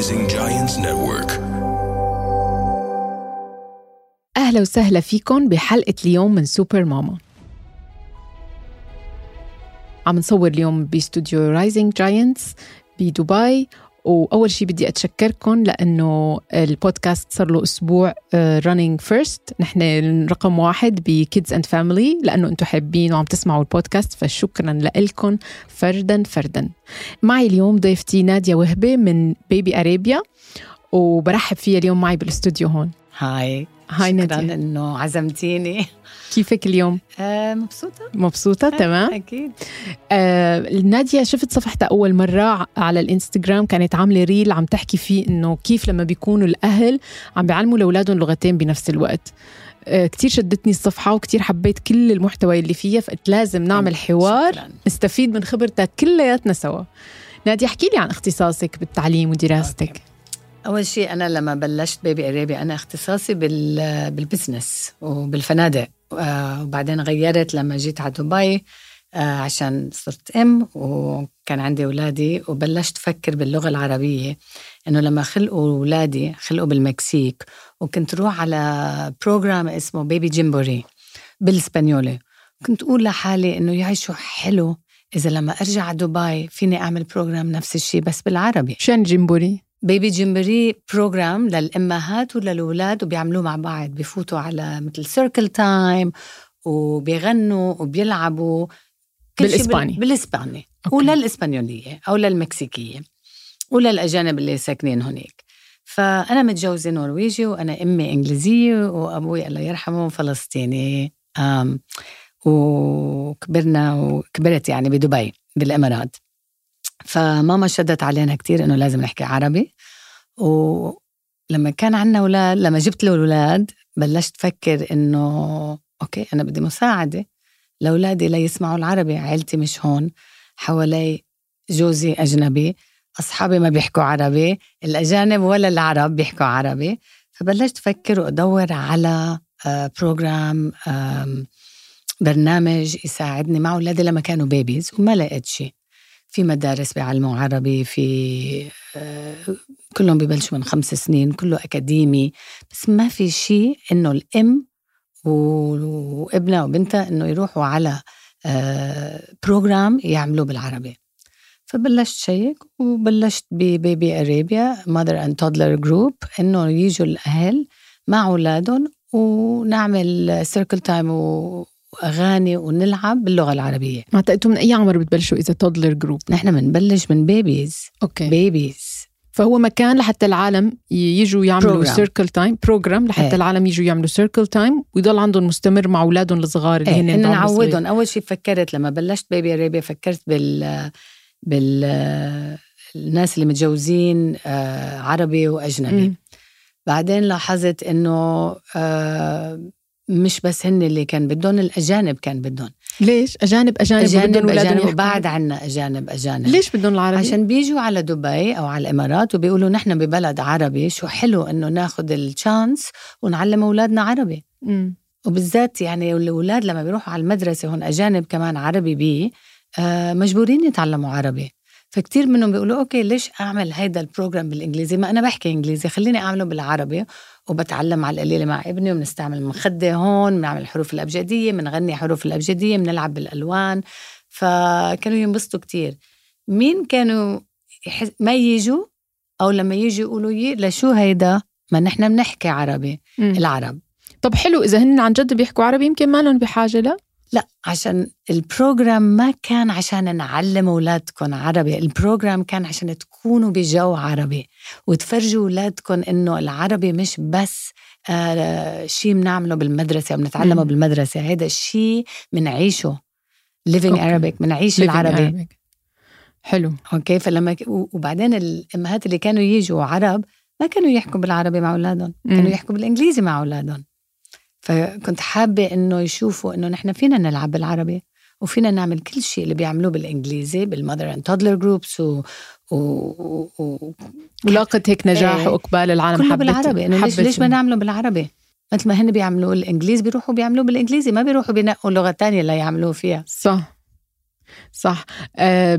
Rising Giants Network. أهلا وسهلا فيكم بحلقة اليوم من سوبر ماما عم نصور اليوم باستوديو Rising Giants بدبي وأول شيء بدي اتشكركم لأنه البودكاست صار له أسبوع running first نحن رقم واحد ب Kids and Family لأنه أنتم حابين وعم تسمعوا البودكاست فشكرا لكم فردا فردا. معي اليوم ضيفتي نادية وهبة من Baby Arabia وبرحب فيها اليوم معي بالاستوديو هون. hi hi شكرا إنه عزمتيني. كيفك اليوم؟ آه مبسوطة. مبسوطة تمام. أكيد. آه نادية شفت صفحتها أول مرة على الإنستغرام كانت عاملة reel عم تحكي فيه إنه كيف لما بيكونوا الأهل عم بيعلموا لأولادهم لغتين بنفس الوقت. آه كتير شدتني الصفحة وكتير حبيت كل المحتوى اللي فيها فقلت لازم نعمل حوار شكراً. نستفيد من خبرتك كلياتنا سوا. نادية احكي لي عن اختصاصك بالتعليم ودراستك. okay. أول شيء أنا لما بلشت Baby Arabia أنا اختصاصي بال بال business وبالفنادق. آه وبعدين غيرت لما جيت على دبي آه عشان صرت أم وكان عندي أولادي وبلشت أفكر باللغة العربية. إنه لما خلقوا أولادي خلقوا بالمكسيك وكنت روح على program اسمه Baby Gymboree بالإسبانيولي. كنت أقول لحالي إنه يا شو حلو إذا لما أرجع على دبي فيني أعمل program نفس الشيء بس بالعربي. شان Gymboree Baby Gymboree program للأمهات وللأولاد وبيعملوه مع بعض بفوتوا على مثل circle time وبيغنوا وبيلعبوا كل شي بالإسباني. بال... بالإسباني okay. وللإسبانيولية أو للمكسيكية وللأجانب اللي ساكنين هناك فأنا متجوزة نرويجي وأنا أمي إنجليزية وأبوي الله يرحمه فلسطيني وكبرنا وكبرت يعني بدبي بالإمارات فماما شدت علينا كتير إنه لازم نحكي عربي. ولما كان عندنا أولاد لما جبت له الأولاد بلشت فكر إنه أوكي أنا بدي مساعدة لأولادي ليسمعوا العربي. عيلتي مش هون حوالي جوزي أجنبي أصحابي ما بيحكوا عربي الأجانب ولا العرب بيحكوا عربي. فبلشت أفكر وأدور على آه، program آم، برنامج يساعدني مع أولادي لما كانوا babies وما لقيت شيء. في مدارس بيعلموا عربي في آه، كلهم ببلشوا من خمس سنين كله أكاديمي. بس ما في شيء إنه الأم وابنها وبنتها إنه يروحوا على آه، program يعملوه بالعربي. فبلشت شيك وبلشت ب Baby Arabia mother and toddler group إنه يجوا الأهل مع أولادهم ونعمل circle time وأغاني ونلعب باللغة العربية ما تقيتوا من أي عمر بتبلشوا إذا toddler group نحن بنبلش من babies okay babies فهو مكان لحتى العالم يجوا يعملوا. circle time program لحتى إيه. العالم يجوا يعملوا circle time ويضل عندهم مستمر مع أولادهم الصغار اللي إيه هن. نعودهم أول شيء فكرت لما بلشت Baby Arabia فكرت بال بال الناس اللي متجوزين آه، عربي وأجنبي مم. بعدين لاحظت إنه آه، مش بس هن اللي كان بدهم الأجانب كان بدهم. ليش؟ أجانب أجانب أجانب أجانب؟ وبعد عنا أجانب أجانب. ليش بدهم العربي؟ عشان بيجوا على دبي أو على الإمارات وبيقولوا نحن ببلد عربي شو حلو إنه ناخذ الشانس ونعلم أولادنا عربي. مم. وبالذات يعني الأولاد لما بيروحوا على المدرسة هون أجانب كمان عربي بي آه مجبورين يتعلموا عربي. فكتير منهم بيقولوا okay ليش أعمل هيدا ال program بالإنجليزي؟ ما أنا بحكي إنجليزي خليني أعمله بالعربي. وبتعلم على القليلة مع ابني وبنستعمل مخده هون بنعمل الحروف الأبجدية بنغني حروف الأبجدية بنلعب بالألوان. فكانوا ينبسطوا كتير. مين كانوا يحس ما يجوا أو لما يجوا يقولوا يي لشو هيدا؟ ما نحن بنحكي عربي. مم. العرب. طب حلو إذا هن عن جد بيحكوا عربي يمكن ما لهم بحاجة لا؟ لا عشان ال program ما كان عشان نعلم اولادكم عربي ال program كان عشان تكونوا بجو عربي وتفرجوا اولادكم إنه العربي مش بس آه شيء بنعمله بالمدرسة بنتعلمه. بالمدرسة هذا الشيء بنعيشه living okay. Arabic بنعيش العربي Arabic. حلو okay فلما ك- وبعدين الأمهات اللي كانوا يجوا عرب ما كانوا يحكوا بالعربي مع أولادهم. كانوا يحكوا بالإنجليزي مع أولادهم فكنت حابة إنه يشوفوا إنه نحن فينا نلعب بالعربي وفينا نعمل كل شيء اللي بيعملوه بالإنجليزي بال mother and toddler groups و, و... و... ولاقت هيك نجاح إيه. وإقبال العالم كله حبت بالعربي إنه ليش ليش ما نعمله بالعربي؟ مثل ما هن بيعملوه الانجليزي بيروحوا بيعملوه بالإنجليزي ما بيروحوا بينقوا لغة تانية ليعملوه فيها. صح. صح آه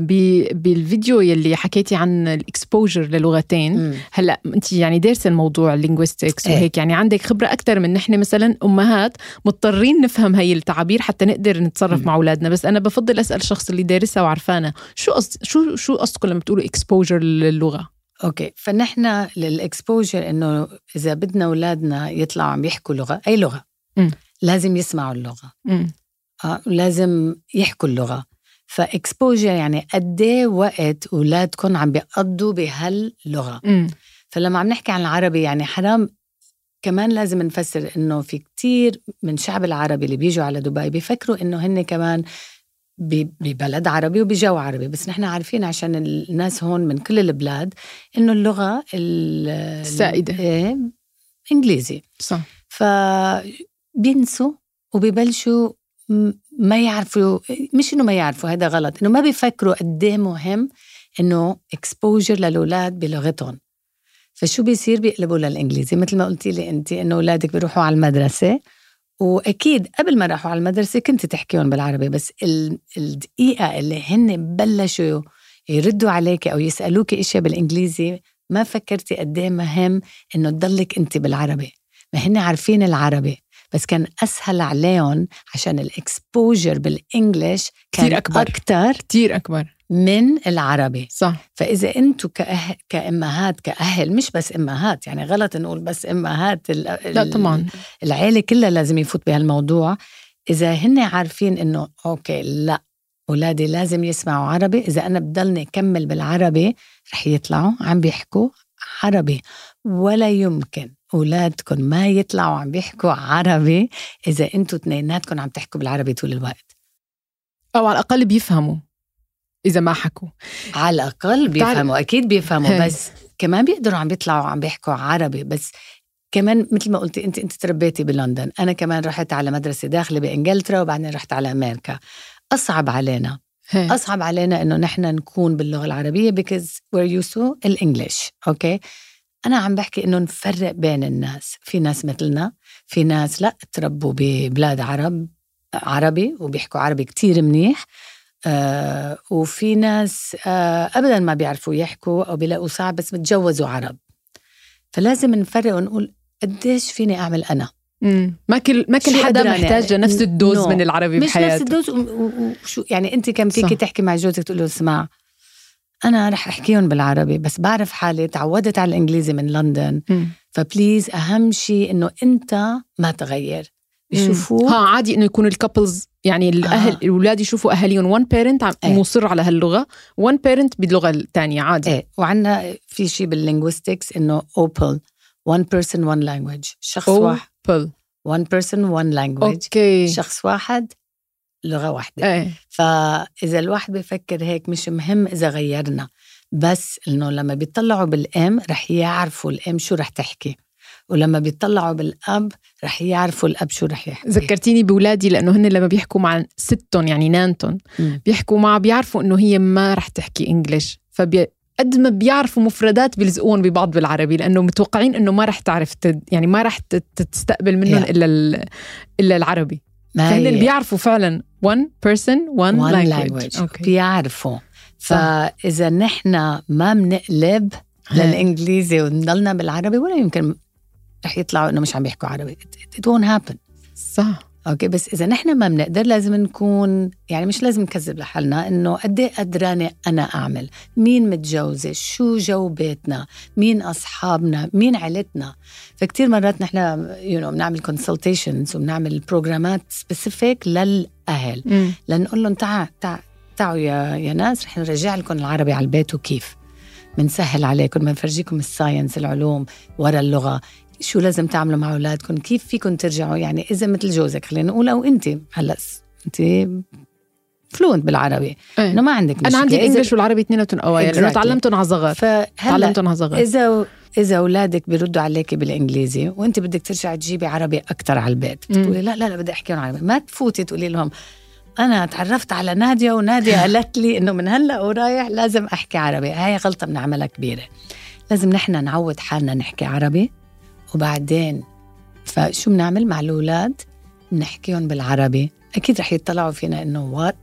بالفيديو يلي حكيتي عن ال exposure للغتين. هلأ أنت يعني دارسة الموضوع ال linguistics إيه. وهيك يعني عندك خبرة أكثر من نحن مثلا أمهات مضطرين نفهم هي التعابير حتى نقدر نتصرف مم. مع أولادنا بس أنا بفضل أسأل الشخص اللي دارسها وعرفانة شو قصد شو شو قصدكم لما بتقولوا exposure للغة okay فنحن لل exposure إنه إذا بدنا أولادنا يطلعوا عم يحكوا لغة أي لغة مم. لازم يسمعوا اللغة مم. آه ولازم يحكوا اللغة ف exposure يعني قد إيه وقت اولادكم عم بيقضوا بهاللغة مم. فلما عم نحكي عن العربي يعني حرام كمان لازم نفسر إنه في كتير من شعب العربي اللي بيجوا على دبي بيفكروا إنه هن كمان ببلد عربي وبجو عربي بس نحن عارفين عشان الناس هون من كل البلاد إنه اللغة ال- السائدة. إيه إنجليزي صح فبينسوا وبيبلشوا ما يعرفوا مش إنه ما يعرفوا هذا غلط إنه ما بيفكروا قد إيه مهم إنه اكسبوجر للأولاد بلغتهم. فشو بيصير بيقلبوا للإنجليزي؟ مثل ما قلتي لي انت إنه أولادك بيروحوا على المدرسة وأكيد قبل ما راحوا على المدرسة كنت تحكيهم بالعربي بس ال- الدقيقة اللي هن بلشوا يردوا عليك أو يسالوك إشياء بالإنجليزي ما فكرتي قد إيه مهم إنه تضلك انت بالعربي. ما هن عارفين العربي. بس كان أسهل عليهم عشان الإكسبوجر بالإنجلش كان كتير أكبر. أكثر كتير أكبر. من العربي. صح. فإذا أنتم كأه... كأمهات كأهل مش بس أمهات يعني غلط نقول بس أمهات ال... لا طبعا. العيلة كلها لازم يفوت بهالموضوع. إذا هن عارفين إنه أوكي لا أولادي لازم يسمعوا عربي. إذا أنا بضلني أكمل بالعربي رح يطلعوا عم بيحكوا عربي. ولا يمكن. أولادكم ما يطلعوا عم بيحكوا عربي إذا أنتم اثنيناتكم عم تحكوا بالعربي طول الوقت أو على الأقل بيفهموا إذا ما حكوا على الأقل بيفهموا أكيد بيفهموا. بس كمان بيقدروا عم بيطلعوا عم بيحكوا عربي بس كمان مثل ما قلتي أنت أنت تربيتي بلندن أنا كمان رحت على مدرسة داخلي بإنجلترا وبعدين رحت على أمريكا أصعب علينا هي. أصعب علينا إنه نحن نكون باللغة العربية because we're used to ال English okay أنا عم بحكي إنه نفرق بين الناس في ناس مثلنا في ناس لا تربوا ببلاد عرب عربي وبيحكوا عربي كتير منيح آه وفي ناس آه ابدا ما بيعرفوا يحكوا أو بيلاقوا صعب بس متجوزوا عرب فلازم نفرق ونقول قديش فيني أعمل أنا مم. ما كل ما كل حدا محتاج يعني؟ نفس ال dose No. من العربي مش نفس بحياته ال dose و- و- وشو يعني أنت كم فيكي. تحكي مع جوزك تقول له اسمع أنا رح أحكيهم بالعربي بس بعرف حالي تعودت على الإنجليزي من لندن. مم. ف please أهم شيء إنه أنت ما تغير. بيشوفوك ها عادي إنه يكون ال couples يعني الأهل آه. الأولاد يشوفوا أهاليهم. one parent إيه. مصر على هاللغة. one parent باللغة الثانية عادي. إيه. وعندنا في شيء بال linguistics إنه OPOL one person one language. شخص واحد. OPOL one person one language. okay. شخص واحد. لغة واحدة. إيه. فإذا الواحد بيفكر هيك مش مهم إذا غيرنا بس إنه لما بيطلعوا بالأم رح يعرفوا الأم شو رح تحكي ولما بيطلعوا بالأب رح يعرفوا الأب شو رح يحكي. ذكرتيني بولادي لأنه هن لما بيحكوا مع ستهم يعني نانتهم. بيحكوا مع بيعرفوا إنه هي ما رح تحكي انجلش فبي قد ما بيعرفوا مفردات بيلزقون ببعض بالعربي لأنه متوقعين إنه ما رح تعرف تد يعني ما رح تستقبل منهم Yeah. إلا ال- إلا العربي. فهن هي؟ بيعرفوا فعلا one person one, one language, language. أوكي بيعرفوا. فإذا نحن ما بنقلب للإنجليزي ونضلنا بالعربي ولا يمكن رح يطلعوا إنه مش عم بيحكوا عربي. It, it won't happen. صح. okay بس إذا نحن ما بنقدر لازم نكون يعني مش لازم نكذب لحالنا إنه قد إيه قدرانة أنا أعمل. مين متجوزة؟ شو جو بيتنا؟ مين أصحابنا؟ مين عيلتنا؟ فكتير مرات نحن you know بنعمل consultations وبنعمل بروجرامات specific للأهل. لنقول لهم تعا تعا تعوا يا يا ناس رح نرجع لكم العربي على البيت وكيف. بنسهل عليكم بنفرجيكم ال science العلوم ورا اللغة. شو لازم تعملوا مع أولادكم؟ كيف فيكم ترجعوا؟ يعني إذا مثل جوزك خلينا نقول أو أنت. هلأ أنت fluent بالعربي. إيه. إنه ما عندك مشكلة. أنا عندي إذا- ال English والعربي اثنيناتهم قوايا لأنه Exactly. تعلمتهم على صغر. تعلمتهم على صغر. إذا إذا أولادك بيردوا عليك بالإنجليزي وأنت بدك ترجع تجيبي عربي أكثر على البيت. بتقولي لا لا لا بدي أحكيهم عربي. ما تفوتي تقولي لهم أنا تعرفت على نادية ونادية قالت لي إنه من هلأ ورايح لازم أحكي عربي. هاي غلطة بنعملها كبيرة. لازم نحن نعود حالنا نحكي عربي. وبعدين فشو بنعمل مع الأولاد؟ بنحكيهم بالعربي. أكيد رح يطلعوا فينا إنه وات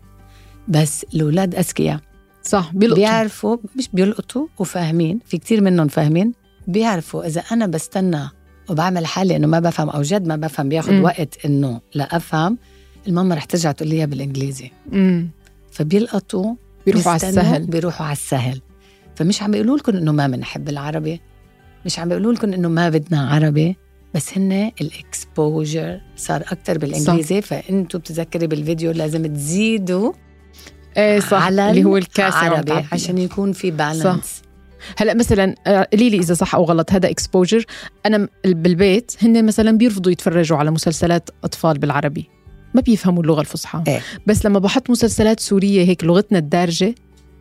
بس الأولاد أذكياء. صح بيلقطوا. بيعرفوا مش بيلقطوا وفاهمين. في كتير منهم فاهمين. بيعرفوا إذا أنا بستنى وبعمل حالي إنه ما بفهم أو جد ما بفهم بياخد مم. وقت إنه لا أفهم الماما رح ترجع تقول لي إياها بالإنجليزي. مم. فبيلقطوا بيروحوا على السهل. بيروحوا على السهل. فمش عم بيقولوا لكم إنه ما بنحب العربي. مش عم بيقولوا لكم إنه ما بدنا عربي بس هن ال exposure صار أكثر بالإنجليزي فأنتوا بتذكري بالفيديو لازم تزيدوا إيه صح على اللي هو الكاسه عم عربي. عشان يكون في balance هلأ مثلا آه، قولي لي إذا صح أو غلط هذا exposure أنا بالبيت هن مثلا بيرفضوا يتفرجوا على مسلسلات أطفال بالعربي. ما بيفهموا اللغة الفصحى. إيه. بس لما بحط مسلسلات سورية هيك لغتنا الدارجة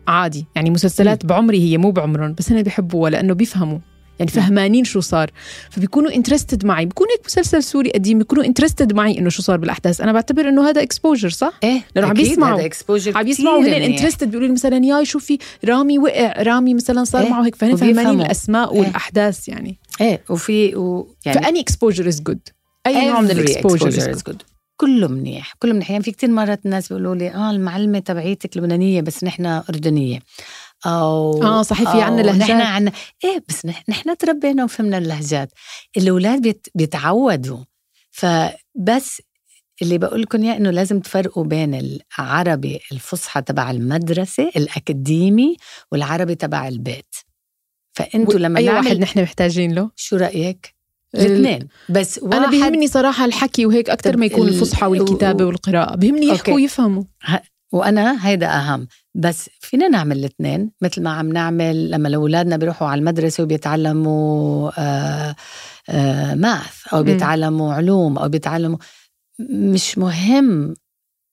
عادي. يعني مسلسلات بعمري هي مو بعمرهم بس هن بيحبوها لأنه بيفهموا. يعني فهمانين شو صار فبيكونوا interested معي بيكون هيك مسلسل سوري قديم بيكونوا interested معي إنه شو صار بالأحداث أنا بعتبر إنه هذا exposure صح إيه لأنه عم بيسمعوا. هذا exposure عم يسمعوا كتير هن. interested بيقولوا لي مثلا ياي شوفي رامي وقع رامي مثلا صار إيه، معه هيك فهن. فهمانين الأسماء إيه. والأحداث يعني إيه وفي و يعني ف any exposure is good أي نوع من الاكسبوجر is good. كله منيح كله منيح يعني في كتير مرات الناس بيقولوا لي آه المعلمة تبعيتك لبنانية بس نحن أردنية أو آه، صحيح، في عنا لهجات. نحن عنا إيه بس نح- نحن تربينا وفهمنا اللهجات. الأولاد بيت بيتعودوا. فبس اللي بقول لكم إياه إنه لازم تفرقوا بين العربي الفصحى تبع المدرسة الأكاديمي والعربي تبع البيت. فأنتوا لما أي نعمل واحد نحن محتاجين له. شو رأيك؟ ال- الاثنين. بس واحد أنا بيهمني صراحة الحكي وهيك أكثر ما يكون ال- الفصحى والكتابة والقراءة. بيهمني يحكوا. ويفهموا. وأنا هيدا أهم بس فينا نعمل الاثنين مثل ما عم نعمل لما الاولادنا بيروحوا على المدرسة وبيتعلموا آه آه ماث أو. بيتعلموا علوم أو بيتعلموا مش مهم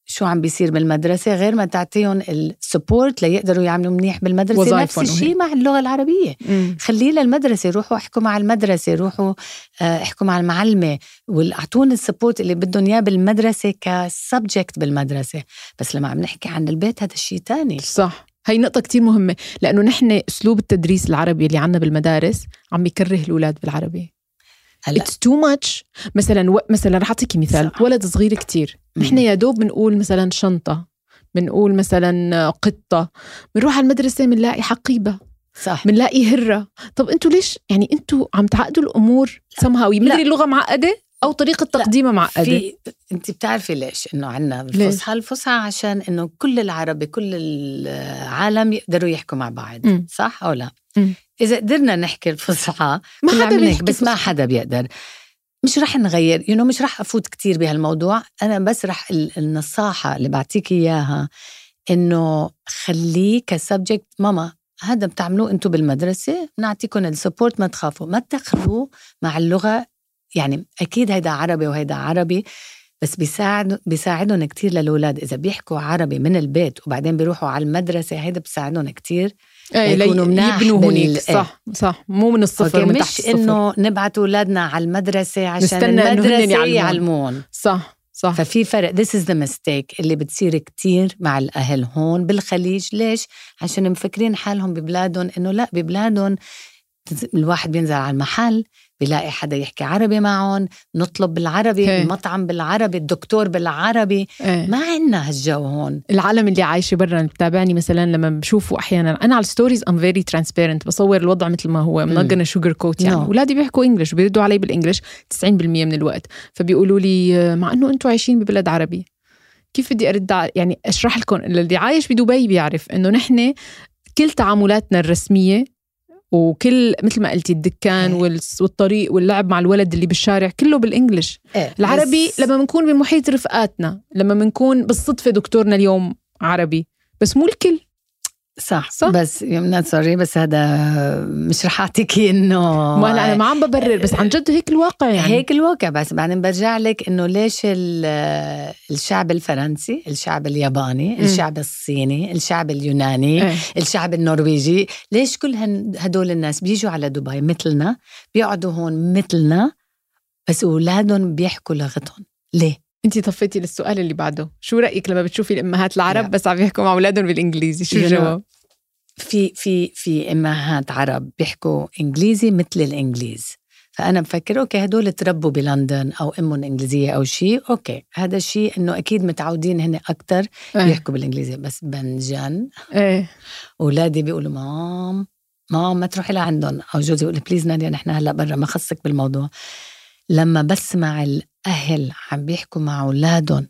شو عم بيصير بالمدرسة غير ما تعطيهم السبورت ليقدروا يعملوا منيح بالمدرسة. نفس الشيء. مع اللغة العربية. خليه للمدرسة روحوا احكوا مع المدرسة روحوا آه، احكوا مع المعلمة واعطونا ال support اللي بدهم إياه بالمدرسة ك subject بالمدرسة. بس لما عم نحكي عن البيت هذا شيء تاني. صح. هي نقطة كتير مهمة. لأنه نحن أسلوب التدريس العربي اللي عنا بالمدارس عم يكره الأولاد بالعربي. هلا. It's too much. مثلا و... مثلا رح أعطيكي مثال. صح. ولد صغير كتير. نحن يا دوب بنقول مثلا شنطة. بنقول مثلا قطة. بنروح على المدرسة بنلاقي حقيبة. صح. بنلاقي هرة. طب أنتوا ليش؟ يعني أنتوا عم تعقدوا الأمور سمهاوي مدري اللغة معقدة أو طريقة تقديمها معقدة؟ في انت بتعرفي ليش إنه عندنا؟ الفصحى الفصحى عشان إنه كل العربي كل العالم يقدروا يحكوا مع بعض. مم. صح أو لا؟ مم. إذا قدرنا نحكي الفصحى ما حدا بيحكي بس ما. حدا بيقدر. مش رح نغير يو you know مش رح أفوت كتير بهالموضوع. أنا بس رح ال- النصاحة اللي بعطيك إياها إنه خليه ك subject ماما هذا بتعملوه أنتم بالمدرسة نعطيكم ال support ما تخافوا. ما تدخلوه مع اللغة يعني أكيد هيدا عربي وهيدا عربي بس بيساعد بيساعدهم كتير للأولاد. إذا بيحكوا عربي من البيت وبعدين بيروحوا على المدرسة هيدا بيساعدهم كتير. إيه يكونوا مناح يبنوا إيه. صح صح. مو من الصفر أوكي من تحت مش انه نبعت أولادنا على المدرسة عشان المدرسة يعلمون. صح صح. ففي فرق. This is the mistake اللي بتصير كتير مع الأهل هون بالخليج. ليش؟ عشان مفكرين حالهم ببلادهم إنه لا ببلادهم الواحد بينزل على المحل بيلاقي حدا يحكي عربي معهم نطلب بالعربي هي. المطعم بالعربي الدكتور بالعربي إيه. ما عنا هالجو هون العالم اللي عايشة برا بتابعني مثلا لما بشوفوا أحيانا أنا على ال stories I'm very transparent بصور الوضع مثل ما هو. منقنا sugar coat يعني No. اولادي بيحكوا English بيردوا علي بال English 90% من الوقت فبيقولوا لي مع إنه أنتم عايشين ببلد عربي كيف بدي أرد يعني أشرح لكم اللي عايش بدبي بيعرف إنه نحن كل تعاملاتنا الرسمية وكل مثل ما قلتي الدكان إيه. والطريق واللعب مع الولد اللي بالشارع كله بالإنجلش إيه. العربي بس- لما بنكون بمحيط رفقاتنا لما بنكون بالصدفة دكتورنا اليوم عربي بس مو الكل صح, صح؟ بس سوري بس هذا مش رح اعطيكي إنه ما هلا أنا ما عم ببرر بس عن جد هيك الواقع يعني هيك الواقع بس بعدين برجع لك إنه ليش ال- الشعب الفرنسي الشعب الياباني مم. الشعب الصيني الشعب اليوناني إيه. الشعب النرويجي ليش كل هدول الناس بيجوا على دبي مثلنا بيقعدوا هون مثلنا بس اولادهم بيحكوا لغتهم ليه انت طفيتي للسؤال اللي بعده. شو رأيك لما بتشوفي الإمهات العرب لا. بس عم يحكوا مع أولادهم بالإنجليزي؟ شو الجواب في في في إمهات عرب بيحكوا إنجليزي مثل الإنجليز. فأنا بفكر أوكي هدول تربوا بلندن أو أمهم إنجليزية أو شيء أوكي. هذا الشيء إنه أكيد متعودين هن أكثر إيه. يحكوا بالإنجليزي. بس بنجن إيه. أولادي بيقولوا مام مام ما تروحي لعندهم. أو جوزي يقول بليز ناديا نحن هلأ برا ما خصك بالموضوع. لما بسمع الاهل عم بيحكوا مع أولادهم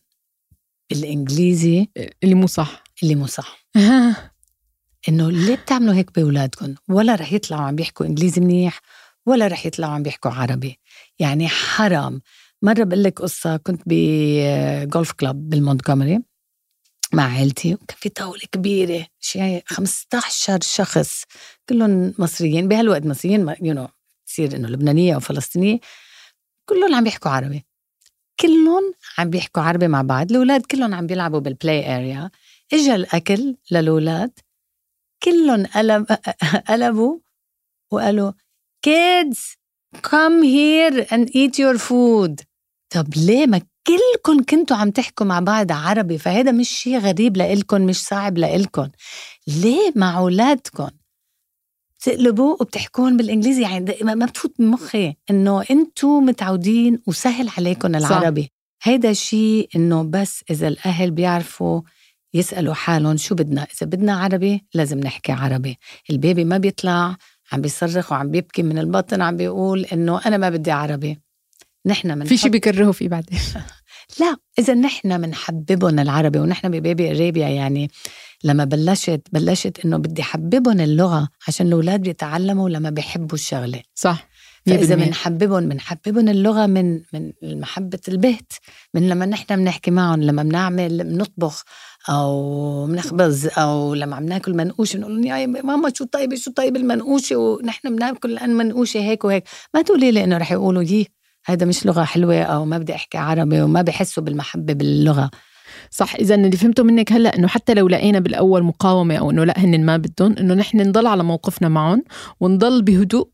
بالإنجليزي. اللي مو صح. اللي مو صح. إنه ليه بتعملوا هيك بأولادكم؟ ولا رح يطلعوا عم بيحكوا إنجليزي منيح ولا رح يطلعوا عم بيحكوا عربي. يعني حرام. مرة بقول لك قصة كنت بجولف كلاب بالمونتجومري مع عيلتي وكان في طاولة كبيرة شيء 15 شخص. كلهم مصريين بهالوقت مصريين you know تصير إنه لبنانية أو فلسطينية. كلهم عم بيحكوا عربي. كلهم عم بيحكوا عربي مع بعض الأولاد كلهم عم بيلعبوا بال play area اجى الأكل للأولاد كلهم قلب قلبوا وقالوا kids come here and eat your food. طب ليه ما كلكم كنتوا عم تحكوا مع بعض عربي؟ فهذا مش شيء غريب لإلكم مش صعب لإلكم. ليه مع أولادكم؟ بتقلبوا وبتحكون بالإنجليزي. يعني ما بتفوت بمخي إنه أنتم متعودين وسهل عليكم العربي. هيدا الشيء إنه بس إذا الأهل بيعرفوا يسألوا حالهم شو بدنا. إذا بدنا عربي لازم نحكي عربي. البيبي ما بيطلع عم بيصرخ وعم بيبكي من البطن عم بيقول إنه أنا ما بدي عربي. نحن من في شيء بيكرهوا فيه بعدين. لا إذا نحن بنحببهم العربي ونحن ببيبي اريبيا يعني لما بلشت بلشت إنه بدي حببهم اللغة عشان الأولاد بيتعلموا لما بيحبوا الشغلة. صح فإذا بنحببهم بنحببهم اللغة من من محبة البيت من لما نحن بنحكي معهم لما بنعمل بنطبخ أو بنخبز أو لما عم ناكل منقوشة بنقول لهم يا ماما شو طيبة شو طيب المنقوشة ونحن بناكل الآن منقوشة هيك وهيك. ما تقولي لي إنه رح يقولوا يي. هذا مش لغة حلوة أو ما بدي أحكي عربي وما بحسوا بالمحبة باللغة. صح إذا اللي فهمته منك هلأ إنه حتى لو لقينا بالأول مقاومة أو إنه لأ هن ما بدهم إنه نحن نضل على موقفنا معهم ونضل بهدوء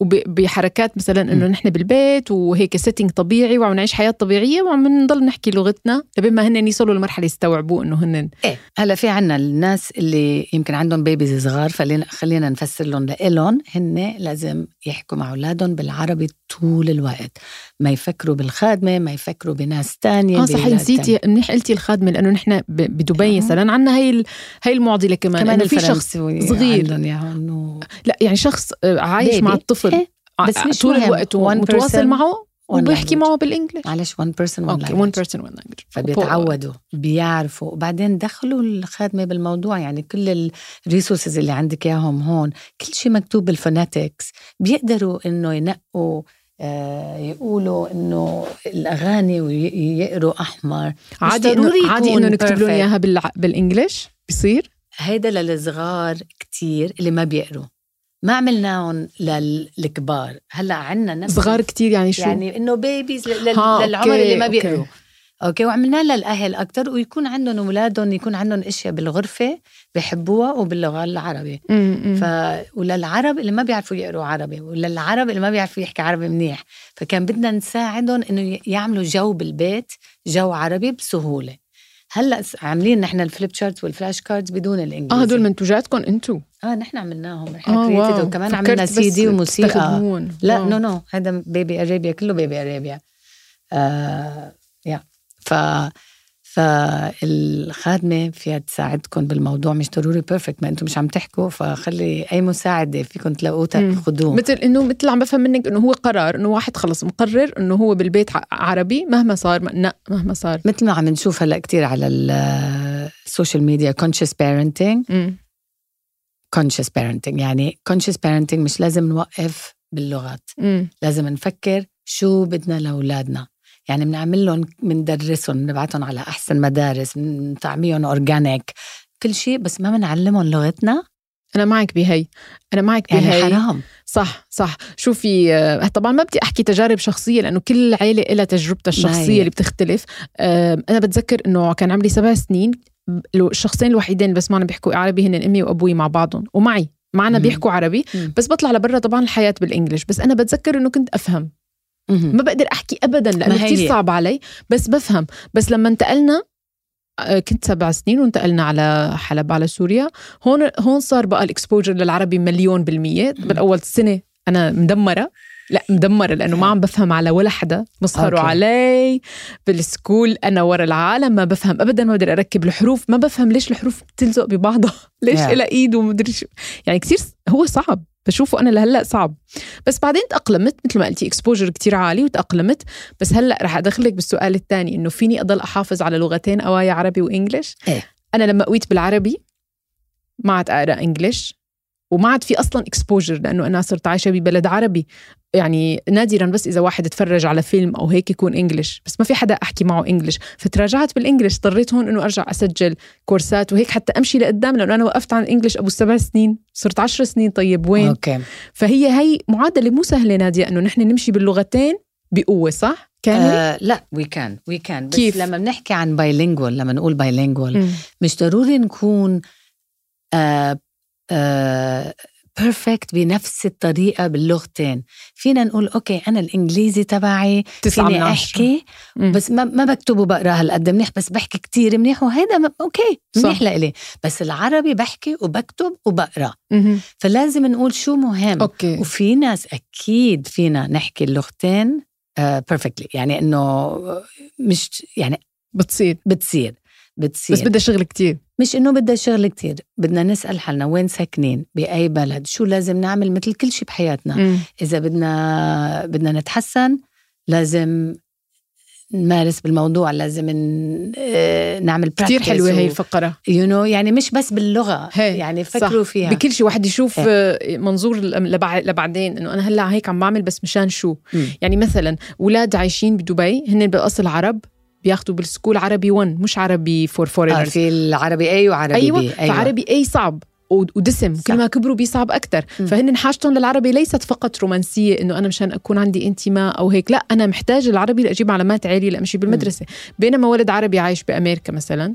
وبحركات مثلا إنه نحن بالبيت وهيك setting طبيعي وعم نعيش حياة طبيعية وعم نضل نحكي لغتنا لبين ما هن يوصلوا لمرحلة يستوعبوا إنه هن إيه. هلا في عنا الناس اللي يمكن عندهم babies صغار فخلينا خلينا نفسر لهم لإلهم هن لازم يحكوا مع أولادهم بالعربي طول الوقت. ما يفكروا بالخادمة ما يفكروا بناس تانية آه صح نسيتي منيح قلتي الخادمة لأنه نحن بدبي مثلا عندنا هي هي المعضلة كمان كمان في شخص صغير. يعني لا يعني شخص عايش مع الطفل. إيه؟ بس مش طول الوقت متواصل معه وبيحكي معه بال English. معلش one person one أوكي one person one language. فبيتعودوا بيعرفوا. وبعدين دخلوا الخادمة بالموضوع يعني كل ال resources اللي عندك إياهم هون كل شيء مكتوب بال phonetics بيقدروا إنه ينقوا آه يقولوا إنه الأغاني ويقروا أحمر. عادي انه عادي إنه نكتب لهم إياها بال English بصير هيدا للصغار كتير اللي ما بيقروا. ما عملناهم للكبار. هلأ عنا نفس صغار كتير يعني شو؟ يعني إنه babies للعمر اللي ما بيقروا. okay. okay وعملنا للأهل أكثر ويكون عندهم اولادهم يكون عندهم إشياء بالغرفة بحبوها وباللغة العربي ف وللعرب اللي ما بيعرفوا يقروا عربي وللعرب اللي ما بيعرفوا يحكي عربي منيح. فكان بدنا نساعدهم إنه يعملوا جو بالبيت جو عربي بسهولة. هلأ عاملين نحن ال flip chart وال flash cards بدون الإنجليزي. آه هدول منتوجاتكم أنتم آه نحن عملناهم. نحن آه وكمان عملنا سي دي وموسيقى. لا no no هذا بيبي اريبيا كله بيبي اريبيا آه ف فالخادمة فيها تساعدكم بالموضوع مش ضروري perfect ما أنتم مش عم تحكوا فخلي أي مساعدة فيكم تلاقوها خذوه مثل إنه مثل عم بفهم منك إنه هو قرار إنه واحد خلص مقرر إنه هو بالبيت عربي مهما صار لا مهما صار. مثل ما عم نشوف هلأ كتير على ال social media conscious parenting conscious parenting يعني conscious parenting مش لازم نوقف باللغات. مم. لازم نفكر شو بدنا لأولادنا. يعني بنعمل لهم بندرسهم بنبعتهم على أحسن مدارس بنطعميهم اورجانيك كل شيء بس ما بنعلمهم لغتنا؟ أنا معك بهي أنا معك يعني بهي. حرام. صح صح. شوفي طبعا ما بدي أحكي تجارب شخصية لأنه كل عائله لها تجربتها الشخصية اللي بتختلف. أنا بتذكر إنه كان عمري سبع سنين الشخصين الوحيدين بس معنا بيحكوا عربي هن أمي وأبوي مع بعضهم ومعي. معنا بيحكوا عربي بس بطلع لبرا طبعا الحياة بالانجلش بس أنا بتذكر إنه كنت أفهم. ما بقدر أحكي ابدا لأنه كثير صعب علي. بس بفهم. بس لما انتقلنا كنت سبع سنين وانتقلنا على حلب على سوريا. هون هون صار بقى ال exposure للعربي مليون بالمية. بالاول سنة أنا مدمرة. لا مدمرة لأنه ما عم بفهم على ولا حدا. مسخروا okay. علي بال school. أنا ورا العالم ما بفهم ابدا ما بقدر أركب الحروف. ما بفهم ليش الحروف بتلزق ببعضها. ليش Yeah. لها إيد ومدري شو. يعني كثير هو صعب. بشوفه أنا لهلأ صعب. بس بعدين تأقلمت مثل ما قلتي exposure كتير عالي وتأقلمت. بس هلأ رح أدخلك بالسؤال الثاني إنه فيني أضل أحافظ على لغتين قوايا عربي و English؟ إيه. أنا لما قويت بالعربي ما عاد أقرأ English. وما عاد في أصلا exposure لأنه أنا صرت عايشة ببلد عربي. يعني نادرا بس إذا واحد اتفرج على فيلم أو هيك يكون English بس ما في حدا أحكي معه English. فتراجعت بال English اضطريت هون إنه أرجع أسجل كورسات وهيك حتى أمشي لقدام لأنه أنا وقفت عن ال English أبو سبع سنين صرت عشر سنين. طيب وين؟ okay. فهي هي معادلة مو سهلة نادية إنه نحن نمشي باللغتين بقوة صح؟ كامل آه لا we can we can بس كيف؟ لما بنحكي عن bilingual لما نقول bilingual. مش ضروري نكون آه آه perfect بنفس الطريقة باللغتين. فينا نقول okay أنا الإنجليزي تبعي فيني مم. بس ما, ما بكتب وبقرا هالقد منيح بس بحكي كتير منيح م- أوكي صح. منيح لإلي. بس العربي بحكي وبكتب وبقرأ. فلازم نقول شو مهم. أوكي. وفي ناس أكيد فينا نحكي اللغتين perfectly يعني إنه مش يعني بتصير. بتصير بتصير. بس بدها شغل كتير. مش إنه بدها شغل كتير بدنا نسأل حالنا وين ساكنين؟ بأي بلد؟ شو لازم نعمل مثل كل شيء بحياتنا؟ مم. إذا بدنا بدنا نتحسن لازم نمارس بالموضوع لازم آه، نعمل كتير حلوة هي الفقرة. يو نو يعني مش بس باللغة هي، يعني فكروا فيها. بكل شيء واحد يشوف إيه. آه، منظور لبع- لبعدين إنه أنا هلأ هيك عم بعمل بس مشان شو؟ مم. يعني مثلا أولاد عايشين بدبي هن بالاصل عرب بياخذوا بال school عربي 1 مش عربي for آه foreigners في العربي A وعربي B أيوة. فعربي A صعب ودسم صح. كل ما كبروا بيصعب أكثر. فهن حاجتهم للعربي ليست فقط رومانسية إنه أنا مشان أكون عندي انتماء أو هيك لا أنا محتاج العربي لأجيب علامات عالية لأمشي بالمدرسة بينما ولد عربي عايش بأمريكا مثلا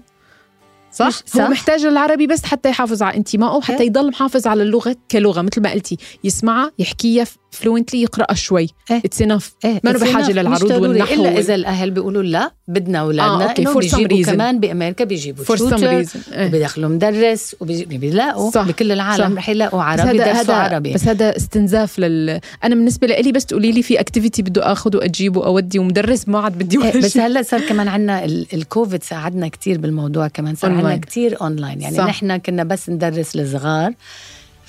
صح؟ صح. هو محتاج العربي بس حتى يحافظ على انتمائه حتى إيه. يضل محافظ على اللغة كلغة مثل ما قلتي يسمعها يحكيها fluently يقراها شوي إيه. It's enough إيه ما enough. للعروض. والنحو الا إذا الأهل بيقولوا لا بدنا أولادنا آه،. إنه بيجيبوا reason. كمان بأمريكا بيجيبوا for some reason وبيدخلوا مدرس وبيلاقوا صح. بكل العالم. رح يلاقوا بس عربي يدرسوا هذا عربي بس هذا استنزاف لل أنا بالنسبة لي بس تقولي لي في activity بده اخذه أجيبه أودي ومدرس ما عاد بدي إيه، بس هلا صار كمان عندنا ال- الكوفيد ساعدنا كتير بالموضوع كمان صار عندنا. كتير أونلاين. يعني صح. نحن كنا بس ندرس الصغار